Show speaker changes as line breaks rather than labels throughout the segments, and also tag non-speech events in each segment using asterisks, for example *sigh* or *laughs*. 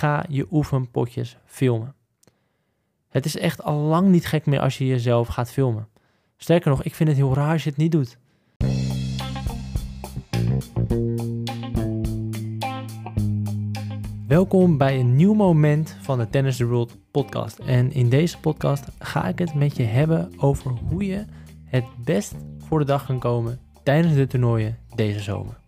ga je oefenpotjes filmen. Het is echt al lang niet gek meer als je jezelf gaat filmen. Sterker nog, ik vind het heel raar als je het niet doet. Welkom bij een nieuw moment van de Tennis the World podcast. En in deze podcast ga ik het met je hebben over hoe je het best voor de dag kan komen tijdens de toernooien deze zomer.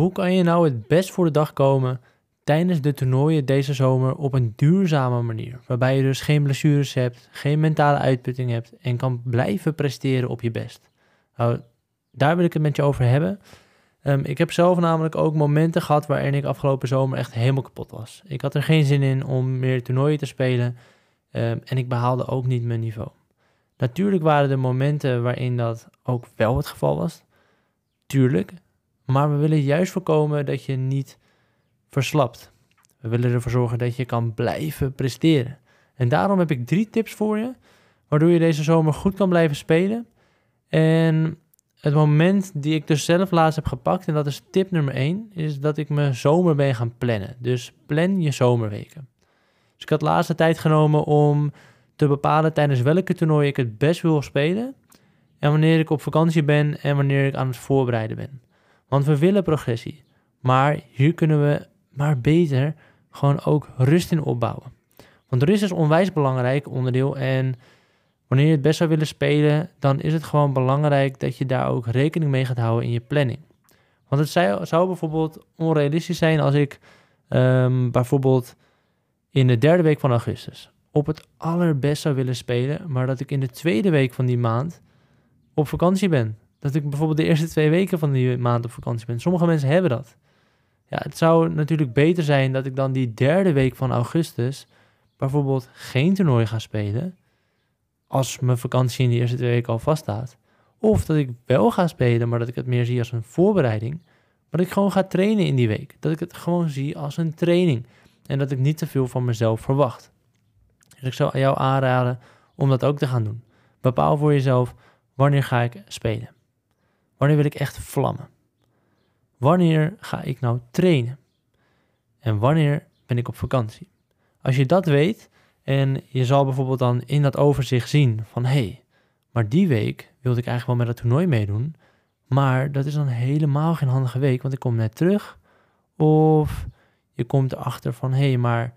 Hoe kan je nou het best voor de dag komen tijdens de toernooien deze zomer op een duurzame manier? Waarbij je dus geen blessures hebt, geen mentale uitputting hebt en kan blijven presteren op je best. Nou, daar wil ik het met je over hebben. Ehm, ik heb zelf namelijk ook momenten gehad waarin ik afgelopen zomer echt helemaal kapot was. Ik had er geen zin in om meer toernooien te spelen ehm, en ik behaalde ook niet mijn niveau. Natuurlijk waren er momenten waarin dat ook wel het geval was. Tuurlijk. Maar we willen juist voorkomen dat je niet verslapt. We willen ervoor zorgen dat je kan blijven presteren. En daarom heb ik drie tips voor je, waardoor je deze zomer goed kan blijven spelen. En het moment die ik dus zelf laatst heb gepakt, en dat is tip nummer 1, is dat ik mijn zomer ben gaan plannen. Dus plan je zomerweken. Dus ik had de laatste tijd genomen om te bepalen tijdens welke toernooi ik het best wil spelen. En wanneer ik op vakantie ben en wanneer ik aan het voorbereiden ben. Want we willen progressie. Maar hier kunnen we maar beter gewoon ook rust in opbouwen. Want rust is onwijs belangrijk onderdeel. En wanneer je het best zou willen spelen, dan is het gewoon belangrijk dat je daar ook rekening mee gaat houden in je planning. Want het zou, bijvoorbeeld onrealistisch zijn als ik um, bijvoorbeeld in de derde week van augustus op het allerbest zou willen spelen, maar dat ik in de tweede week van die maand op vakantie ben. Dat ik bijvoorbeeld de eerste twee weken van die maand op vakantie ben. Sommige mensen hebben dat. Ja, het zou natuurlijk beter zijn dat ik dan die derde week van augustus bijvoorbeeld geen toernooi ga spelen. Als mijn vakantie in die eerste twee weken al vaststaat. Of dat ik wel ga spelen, maar dat ik het meer zie als een voorbereiding. Maar dat ik gewoon ga trainen in die week. Dat ik het gewoon zie als een training. En dat ik niet te veel van mezelf verwacht. Dus ik zou jou aanraden om dat ook te gaan doen. Bepaal voor jezelf wanneer ga ik spelen. Wanneer wil ik echt vlammen? Wanneer ga ik nou trainen? En wanneer ben ik op vakantie? Als je dat weet en je zal bijvoorbeeld dan in dat overzicht zien van hé, hey, maar die week wilde ik eigenlijk wel met dat toernooi meedoen, maar dat is dan helemaal geen handige week, want ik kom net terug. Of je komt erachter van hé, hey, maar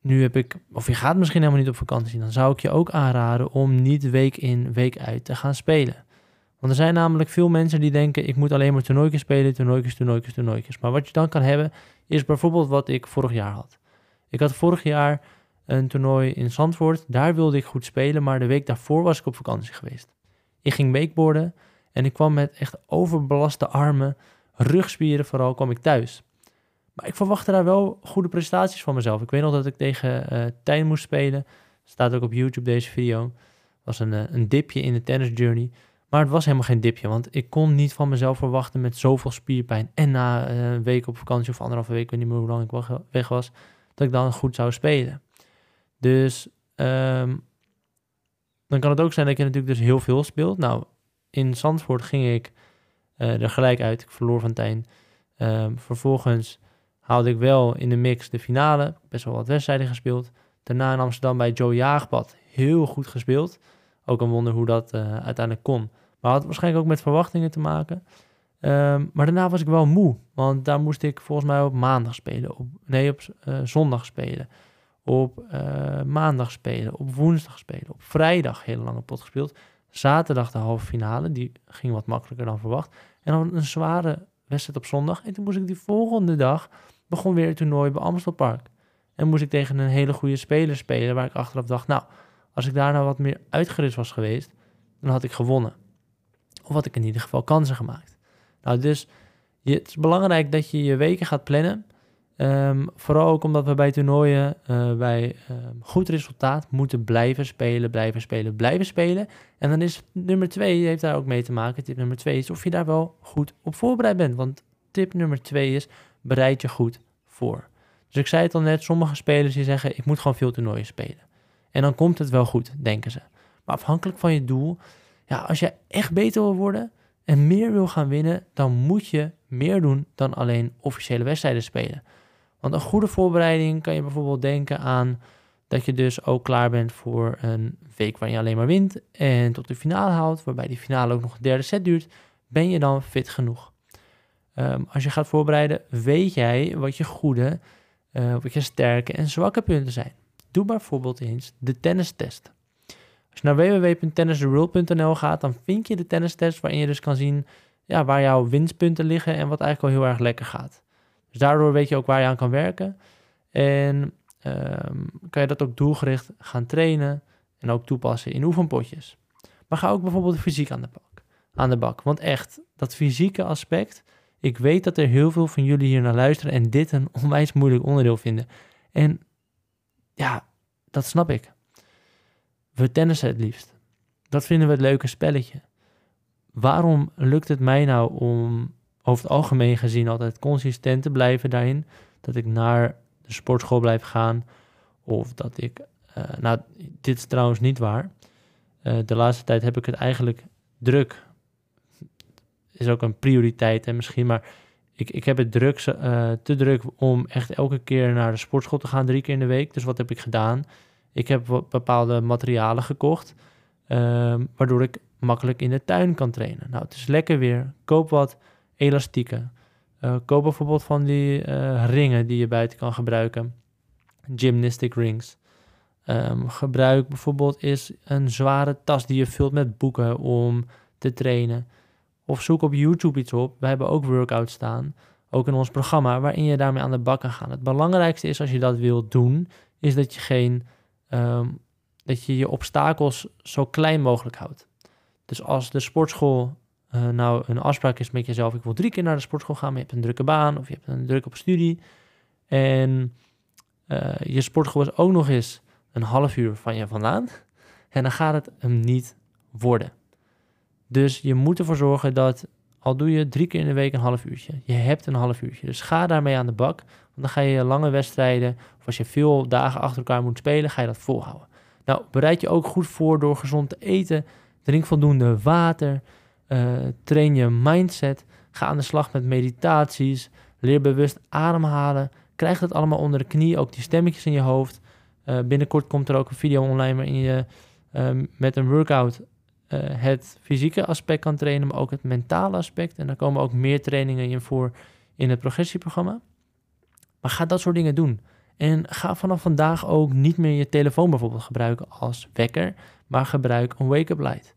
nu heb ik, of je gaat misschien helemaal niet op vakantie, dan zou ik je ook aanraden om niet week in, week uit te gaan spelen. Want er zijn namelijk veel mensen die denken, ik moet alleen maar toernooitjes spelen, toernooitjes, toernooitjes, toernooitjes. Maar wat je dan kan hebben, is bijvoorbeeld wat ik vorig jaar had. Ik had vorig jaar een toernooi in Zandvoort, daar wilde ik goed spelen, maar de week daarvoor was ik op vakantie geweest. Ik ging wakeboarden en ik kwam met echt overbelaste armen, rugspieren vooral, kwam ik thuis. Maar ik verwachtte daar wel goede prestaties van mezelf. Ik weet nog dat ik tegen uh, Tijn moest spelen. Staat ook op YouTube deze video. was een, uh, een dipje in de tennis journey. Maar het was helemaal geen dipje, want ik kon niet van mezelf verwachten met zoveel spierpijn. En na uh, een week op vakantie of anderhalve week, ik weet niet meer hoe lang ik weg was, dat ik dan goed zou spelen. Dus um, dan kan het ook zijn dat je natuurlijk dus heel veel speelt. Nou, in Zandvoort ging ik er gelijk uit. Ik verloor van Tijn. Um, vervolgens haalde ik wel in de mix de finale. Best wel wat wedstrijden gespeeld. Daarna in Amsterdam bij Joe Jaagpad heel goed gespeeld. Ook een wonder hoe dat uh, uiteindelijk kon. Maar had waarschijnlijk ook met verwachtingen te maken. Um, maar daarna was ik wel moe. Want daar moest ik volgens mij op maandag spelen. Op, nee, op uh, zondag spelen. Op uh, maandag spelen. Op woensdag spelen. Op vrijdag hele lange pot gespeeld. Zaterdag de halve finale. Die ging wat makkelijker dan verwacht. En dan een zware wedstrijd op zondag. En toen moest ik die volgende dag begon weer het toernooi bij Amstelpark. En moest ik tegen een hele goede speler spelen, waar ik achteraf dacht, nou, als ik daar nou wat meer uitgerust was geweest, dan had ik gewonnen. Of had ik in ieder geval kansen gemaakt. Nou, dus je, het is belangrijk dat je je weken gaat plannen. Um, vooral ook omdat we bij toernooien uh, bij um, goed resultaat moeten blijven spelen, blijven spelen, blijven spelen. En dan is nummer twee, heeft daar ook mee te maken. Tip nummer twee is of je daar wel goed op voorbereid bent. Want tip nummer twee is, bereid je goed voor. Dus ik zei het al net, sommige spelers die zeggen, ik moet gewoon veel toernooien spelen. En dan komt het wel goed, denken ze. Maar afhankelijk van je doel, ja, als je echt beter wil worden, en meer wil gaan winnen, dan moet je meer doen dan alleen officiële wedstrijden spelen. Want een goede voorbereiding kan je bijvoorbeeld denken aan dat je dus ook klaar bent voor een week waarin je alleen maar wint en tot de finale haalt, waarbij die finale ook nog een derde set duurt, ben je dan fit genoeg. Ehm, als je gaat voorbereiden, weet jij wat je goede, uh, wat je sterke en zwakke punten zijn. Doe bijvoorbeeld eens de tennistest. Als je naar www.tennistheworld.nl gaat, dan vind je de tennistest waarin je dus kan zien ja, waar jouw winstpunten liggen en wat eigenlijk al heel erg lekker gaat. Dus daardoor weet je ook waar je aan kan werken. En Ehm, kan je dat ook doelgericht gaan trainen en ook toepassen in oefenpotjes. Maar ga ook bijvoorbeeld fysiek aan de bak. Aan de bak. Want echt, dat fysieke aspect. Ik weet dat er heel veel van jullie hier naar luisteren en dit een *laughs* onwijs moeilijk onderdeel vinden. En ja, dat snap ik. We tennissen het liefst. Dat vinden we het leuke spelletje. Waarom lukt het mij nou om over het algemeen gezien altijd consistent te blijven daarin? Dat ik naar de sportschool blijf gaan. Of dat ik, uh, nou, dit is trouwens niet waar. Uh, de laatste tijd heb ik het eigenlijk druk. Is ook een prioriteit en misschien, maar ik, ik heb het druk, uh, te druk om echt elke keer naar de sportschool te gaan, drie keer in de week. Dus wat heb ik gedaan? Ik heb bepaalde materialen gekocht, um, waardoor ik makkelijk in de tuin kan trainen. Nou, het is lekker weer. Koop wat elastieken. Uh, koop bijvoorbeeld van die uh, ringen die je buiten kan gebruiken. Gymnastic rings. Um, gebruik bijvoorbeeld is een zware tas die je vult met boeken om te trainen. Of zoek op YouTube iets op. We hebben ook workouts staan, ook in ons programma, waarin je daarmee aan de bak kan gaan. Het belangrijkste is als je dat wilt doen, is dat je geen um, dat je je obstakels zo klein mogelijk houdt. Dus als de sportschool uh, nou een afspraak is met jezelf, ik wil drie keer naar de sportschool gaan, maar je hebt een drukke baan of je hebt een druk op studie. En uh, je sportschool is ook nog eens een half uur van je vandaan. *laughs* En dan gaat het hem niet worden. Dus je moet ervoor zorgen dat, al doe je drie keer in de week een half uurtje, je hebt een half uurtje. Dus ga daarmee aan de bak. Dan ga je lange wedstrijden, of als je veel dagen achter elkaar moet spelen, ga je dat volhouden. Nou, bereid je ook goed voor door gezond te eten. Drink voldoende water. Uh, train je mindset. Ga aan de slag met meditaties. Leer bewust ademhalen. Krijg het allemaal onder de knie. Ook die stemmetjes in je hoofd. Uh, binnenkort komt er ook een video online waarin je uh, met een workout het fysieke aspect kan trainen, maar ook het mentale aspect. En daar komen ook meer trainingen in voor in het progressieprogramma. Maar ga dat soort dingen doen. En ga vanaf vandaag ook niet meer je telefoon bijvoorbeeld gebruiken als wekker, maar gebruik een wake-up light.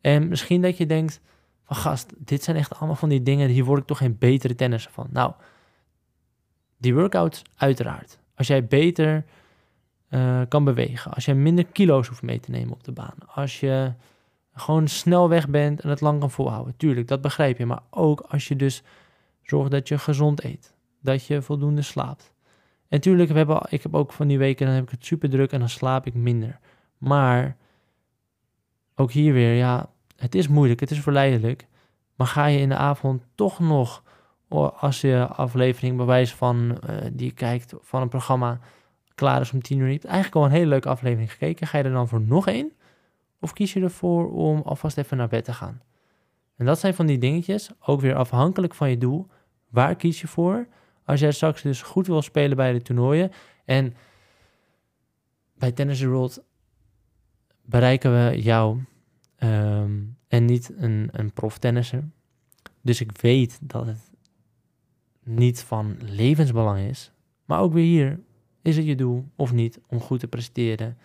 En misschien dat je denkt van gast, dit zijn echt allemaal van die dingen, hier word ik toch geen betere tennisser van. Nou, die workouts uiteraard. Als jij beter uh, kan bewegen, als jij minder kilo's hoeft mee te nemen op de baan, als je gewoon snel weg bent en het lang kan volhouden. Tuurlijk, dat begrijp je. Maar ook als je dus zorgt dat je gezond eet. Dat je voldoende slaapt. En tuurlijk, we hebben, ik heb ook van die weken, dan heb ik het super druk en dan slaap ik minder. Maar ook hier weer, ja, het is moeilijk, het is verleidelijk. Maar ga je in de avond toch nog, als je aflevering bewijs van uh, die je kijkt van een programma klaar is om tien uur, je hebt eigenlijk al een hele leuke aflevering gekeken. Ga je er dan voor nog één? Of kies je ervoor om alvast even naar bed te gaan? En dat zijn van die dingetjes, ook weer afhankelijk van je doel. Waar kies je voor? Als jij straks dus goed wil spelen bij de toernooien. En bij Tennis World bereiken we jou Um, en niet een, een proftennisser. Dus ik weet dat het niet van levensbelang is. Maar ook weer hier, is het je doel of niet om goed te presteren?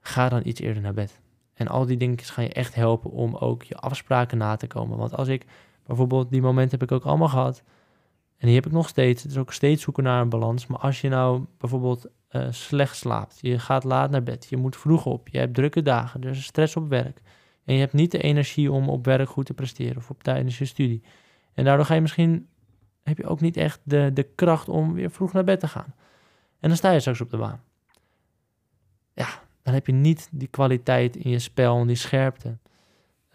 Ga dan iets eerder naar bed. En al die dingen gaan je echt helpen om ook je afspraken na te komen. Want als ik bijvoorbeeld, die momenten heb ik ook allemaal gehad. En die heb ik nog steeds. Het is ook steeds zoeken naar een balans. Maar als je nou bijvoorbeeld uh, slecht slaapt, je gaat laat naar bed, je moet vroeg op, je hebt drukke dagen, er is stress op werk en je hebt niet de energie om op werk goed te presteren of op tijdens je studie. En daardoor ga je misschien, heb je ook niet echt de, de kracht om weer vroeg naar bed te gaan. En dan sta je straks op de baan. Ja, dan heb je niet die kwaliteit in je spel en die scherpte.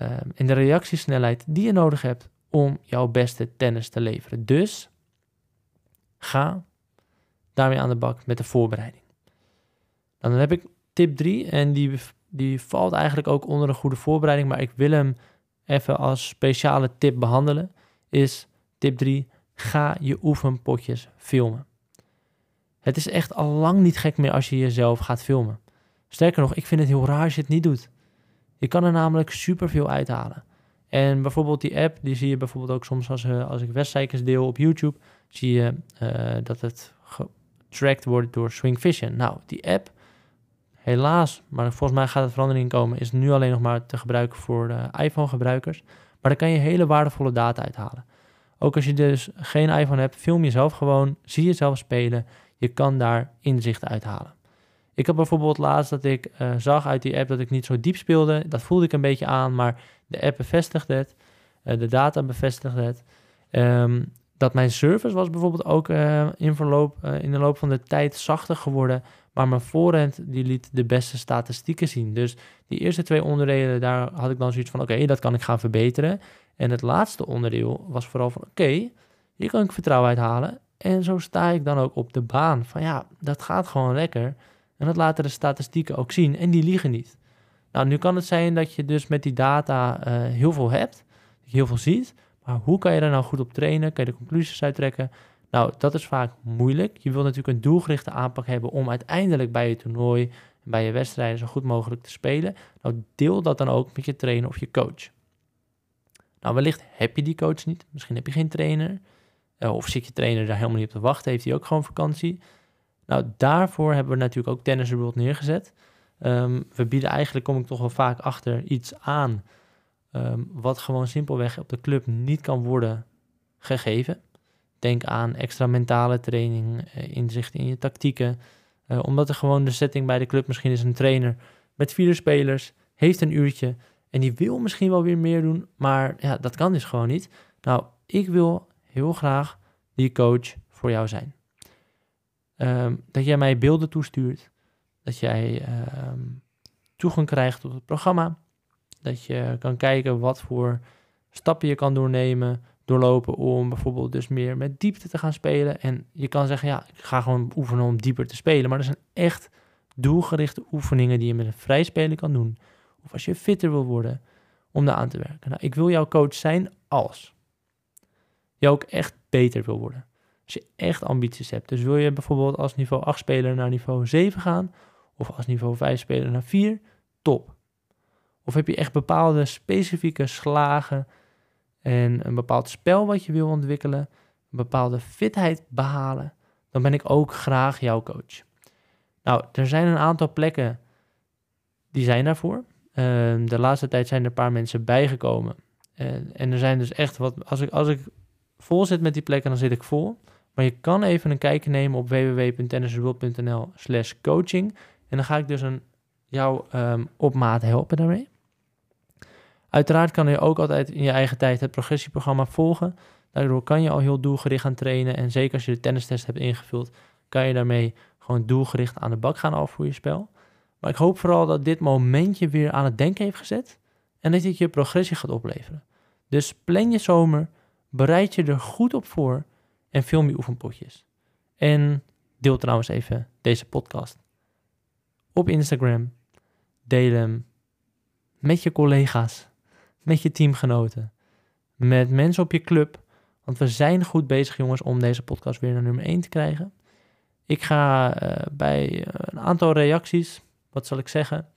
Um, en de reactiesnelheid die je nodig hebt om jouw beste tennis te leveren. Dus ga daarmee aan de bak met de voorbereiding. Dan heb ik tip 3 en die die valt eigenlijk ook onder een goede voorbereiding, maar ik wil hem even als speciale tip behandelen, is tip 3, ga je oefenpotjes filmen. Het is echt al lang niet gek meer als je jezelf gaat filmen. Sterker nog, ik vind het heel raar als je het niet doet. Je kan er namelijk superveel uithalen. En bijvoorbeeld die app, die zie je bijvoorbeeld ook soms als, uh, als ik wedstrijdjes deel op YouTube, zie je uh, dat het getracked wordt door Swing Vision. Nou, die app, helaas, maar volgens mij gaat het verandering komen, is nu alleen nog maar te gebruiken voor iPhone-gebruikers. Maar daar kan je hele waardevolle data uithalen. Ook als je dus geen iPhone hebt, film jezelf gewoon, zie jezelf spelen. Je kan daar inzichten uithalen. Ik had bijvoorbeeld laatst dat ik uh, zag uit die app dat ik niet zo diep speelde. Dat voelde ik een beetje aan, maar de app bevestigde het. Uh, de data bevestigde het. Um, dat mijn service was bijvoorbeeld ook uh, in, verloop, in de loop van de tijd zachter geworden. Maar mijn voorhand die liet de beste statistieken zien. Dus die eerste twee onderdelen, daar had ik dan zoiets van... oké, dat kan ik gaan verbeteren. En het laatste onderdeel was vooral van... oké, hier kan ik vertrouwen uithalen. En zo sta ik dan ook op de baan. Van ja, dat gaat gewoon lekker. En dat laten de statistieken ook zien. En die liegen niet. Nou, nu kan het zijn dat je dus met die data uh, heel veel hebt. Heel veel ziet. Maar hoe kan je daar nou goed op trainen? Kan je de conclusies uittrekken? Nou, dat is vaak moeilijk. Je wil natuurlijk een doelgerichte aanpak hebben om uiteindelijk bij je toernooi en bij je wedstrijden zo goed mogelijk te spelen. Nou, deel dat dan ook met je trainer of je coach. Nou, wellicht heb je die coach niet. Misschien heb je geen trainer. Uh, of zit je trainer daar helemaal niet op te wachten. Heeft hij ook gewoon vakantie. Nou, daarvoor hebben we natuurlijk ook Tennis World neergezet. Um, we bieden eigenlijk, kom ik toch wel vaak achter, iets aan... Um, wat gewoon simpelweg op de club niet kan worden gegeven. Denk aan extra mentale training, uh, inzicht in je tactieken. Uh, omdat er gewoon de setting bij de club misschien is een trainer met vier spelers, heeft een uurtje en die wil misschien wel weer meer doen, maar ja, dat kan dus gewoon niet. Nou, ik wil heel graag die coach voor jou zijn. Um, dat jij mij beelden toestuurt, dat jij um, toegang krijgt tot het programma, dat je kan kijken wat voor stappen je kan doornemen, doorlopen om bijvoorbeeld dus meer met diepte te gaan spelen. En je kan zeggen, ja, ik ga gewoon oefenen om dieper te spelen, maar er zijn echt doelgerichte oefeningen die je met een vrij spelen kan doen. Of als je fitter wil worden, om daar aan te werken. Nou, ik wil jouw coach zijn als je ook echt beter wil worden. Als je echt ambities hebt. Dus wil je bijvoorbeeld als niveau 8 speler naar niveau 7 gaan, of als niveau 5 speler naar 4, top. Of heb je echt bepaalde specifieke slagen en een bepaald spel wat je wil ontwikkelen, een bepaalde fitheid behalen, dan ben ik ook graag jouw coach. Nou, er zijn een aantal plekken die zijn daarvoor. Uh, de laatste tijd zijn er een paar mensen bijgekomen. Uh, en er zijn dus echt wat. Als ik, als ik vol zit met die plekken, dan zit ik vol. Maar je kan even een kijkje nemen op www.tennisworld.nl slash coaching. En dan ga ik dus een, jou um, op maat helpen daarmee. Uiteraard kan je ook altijd in je eigen tijd het progressieprogramma volgen. Daardoor kan je al heel doelgericht gaan trainen. En zeker als je de tennistest hebt ingevuld, kan je daarmee gewoon doelgericht aan de bak gaan al voor je spel. Maar ik hoop vooral dat dit momentje weer aan het denken heeft gezet. En dat dit je progressie gaat opleveren. Dus plan je zomer, bereid je er goed op voor en film je oefenpotjes. En deel trouwens even deze podcast op Instagram. Deel hem met je collega's met je teamgenoten, met mensen op je club. Want we zijn goed bezig, jongens, om deze podcast weer naar nummer 1 te krijgen. Ik ga uh, bij uh, een aantal reacties, wat zal ik zeggen?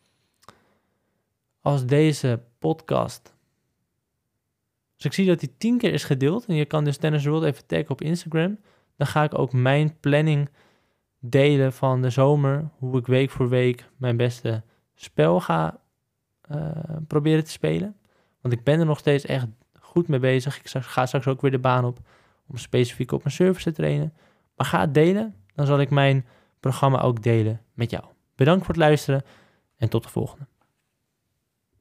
Als deze podcast. Als ik zie dat die 10 keer is gedeeld, en je kan dus Tennis World even taggen op Instagram, dan ga ik ook mijn planning delen van de zomer. Hoe ik week voor week mijn beste spel ga uh, proberen te spelen. Want ik ben er nog steeds echt goed mee bezig. Ik ga straks ook weer de baan op om specifiek op mijn service te trainen. Maar ga het delen, dan zal ik mijn programma ook delen met jou. Bedankt voor het luisteren en tot de volgende.